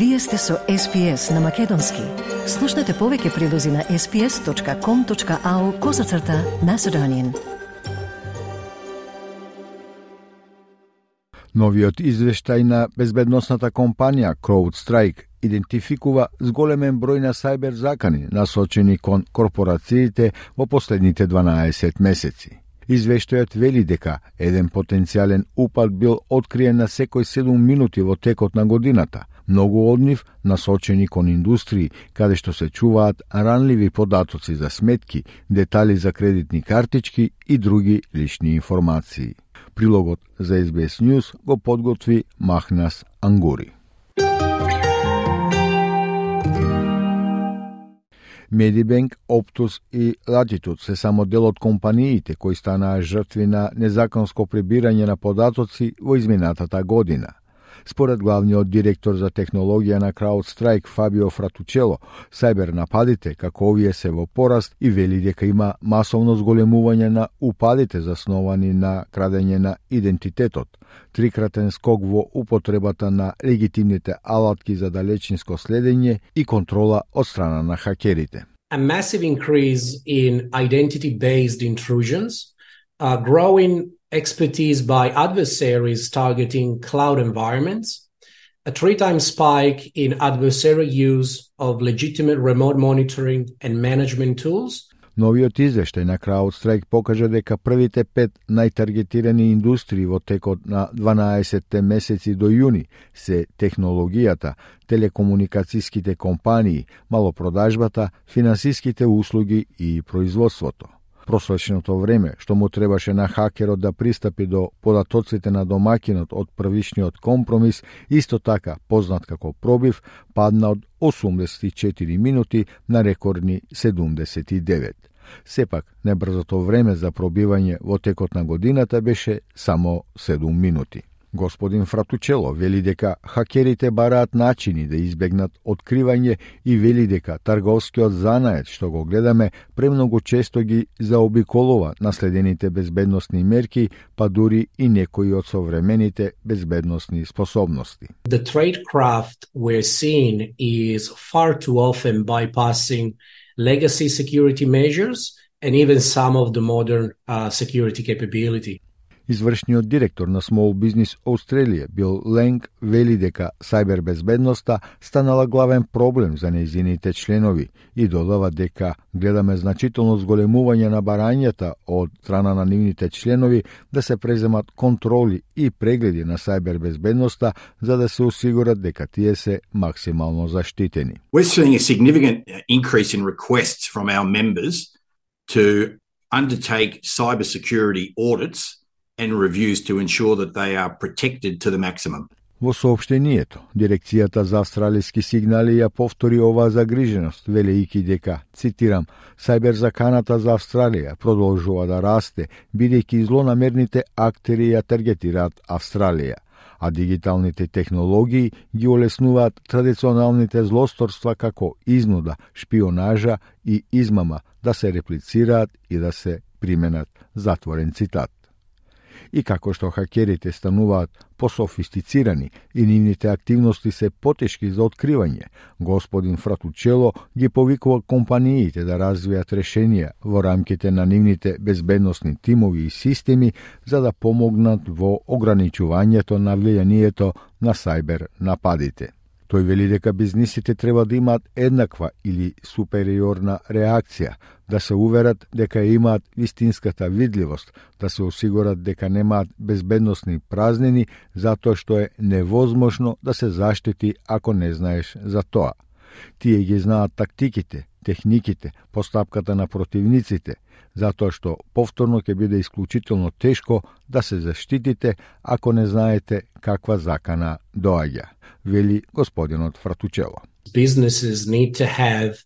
Вие сте со SPS на Македонски. Слушнете повеќе прилози на sps.com.au козацрта на Седонин. Новиот извештај на безбедносната компанија CrowdStrike идентификува зголемен број на сајбер закани насочени кон корпорациите во последните 12 месеци. Извештајот вели дека еден потенцијален упад бил откриен на секој 7 минути во текот на годината, многу од нив насочени кон индустрии, каде што се чуваат ранливи податоци за сметки, детали за кредитни картички и други лични информации. Прилогот за SBS News го подготви Махнас Ангури. Медибенк, Оптус и Latitude се само дел од компаниите кои станаа жртви на незаконско прибирање на податоци во изминатата година. Според главниот директор за технологија на CrowdStrike Фабио Фратучело, сајбер нападите како овие се во пораст и вели дека има масовно зголемување на упадите засновани на крадење на идентитетот, трикратен скок во употребата на легитимните алатки за далечинско следење и контрола од страна на хакерите. A massive increase in identity-based intrusions, uh, growing expertise by adversaries targeting cloud environments, a three time spike in adversary use of legitimate remote monitoring and management tools, Новиот извештај на CrowdStrike покажа дека првите пет најтаргетирани индустрии во текот на 12 месеци до јуни се технологијата, телекомуникацијските компании, малопродажбата, финансиските услуги и производството просроченото време што му требаше на хакерот да пристапи до податоците на домакинот од првишниот компромис, исто така познат како пробив, падна од 84 минути на рекордни 79. Сепак, небрзото време за пробивање во текот на годината беше само 7 минути. Господин Фратучело вели дека хакерите бараат начини да избегнат откривање и вели дека трговскиот занает што го гледаме премногу често ги заобиколува наследените безбедносни мерки, па дури и некои од современите безбедносни способности. The tradecraft we're seeing is far too often bypassing legacy security measures and even some of the modern uh, security capability. Извршниот директор на Small Business Australia, Бил Ленг, вели дека сајбербезбедноста станала главен проблем за нејзините членови и додава дека гледаме значително зголемување на барањата од страна на нивните членови да се преземат контроли и прегледи на сајбербезбедноста за да се осигурат дека тие се максимално заштитени. We're seeing a significant uh, increase in requests from our members to undertake cybersecurity audits and reviews to ensure that they are protected to the maximum. Во соопштението, Дирекцијата за австралиски сигнали ја повтори оваа загриженост, велејќи дека, цитирам, сајбер заканата за Австралија продолжува да расте, бидејќи злонамерните актери ја таргетираат Австралија, а дигиталните технологии ги олеснуваат традиционалните злосторства како изнуда, шпионажа и измама да се реплицираат и да се применат. Затворен цитат и како што хакерите стануваат пософистицирани и нивните активности се потешки за откривање, господин Фратучело ги повикува компаниите да развијат решенија во рамките на нивните безбедносни тимови и системи за да помогнат во ограничувањето на влијанието на сајбер нападите. Тој вели дека бизнисите треба да имаат еднаква или супериорна реакција, да се уверат дека имаат вистинската видливост, да се осигурат дека немаат безбедносни празнини, затоа што е невозможно да се заштити ако не знаеш за тоа. Тие ги знаат тактиките, техниките, постапката на противниците, затоа што повторно ќе биде исклучително тешко да се заштитите ако не знаете каква закана доаѓа, вели господинот Фратучело. Businesses need to have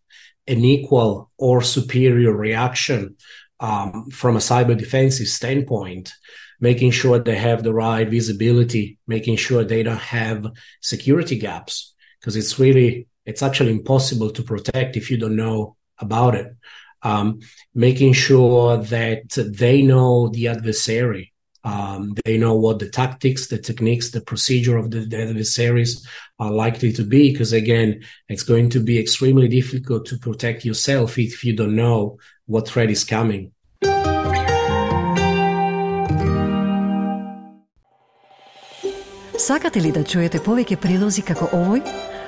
an equal or superior reaction um, from a cyber defensive standpoint, making sure they have the right visibility, making sure they don't have security gaps, because it's really, it's actually impossible to protect if you don't know about it. Um, making sure that they know the adversary. Um, they know what the tactics, the techniques, the procedure of the, the adversaries are likely to be. Because again, it's going to be extremely difficult to protect yourself if you don't know what threat is coming. Sakate da čujete povike prilozi kako ovoj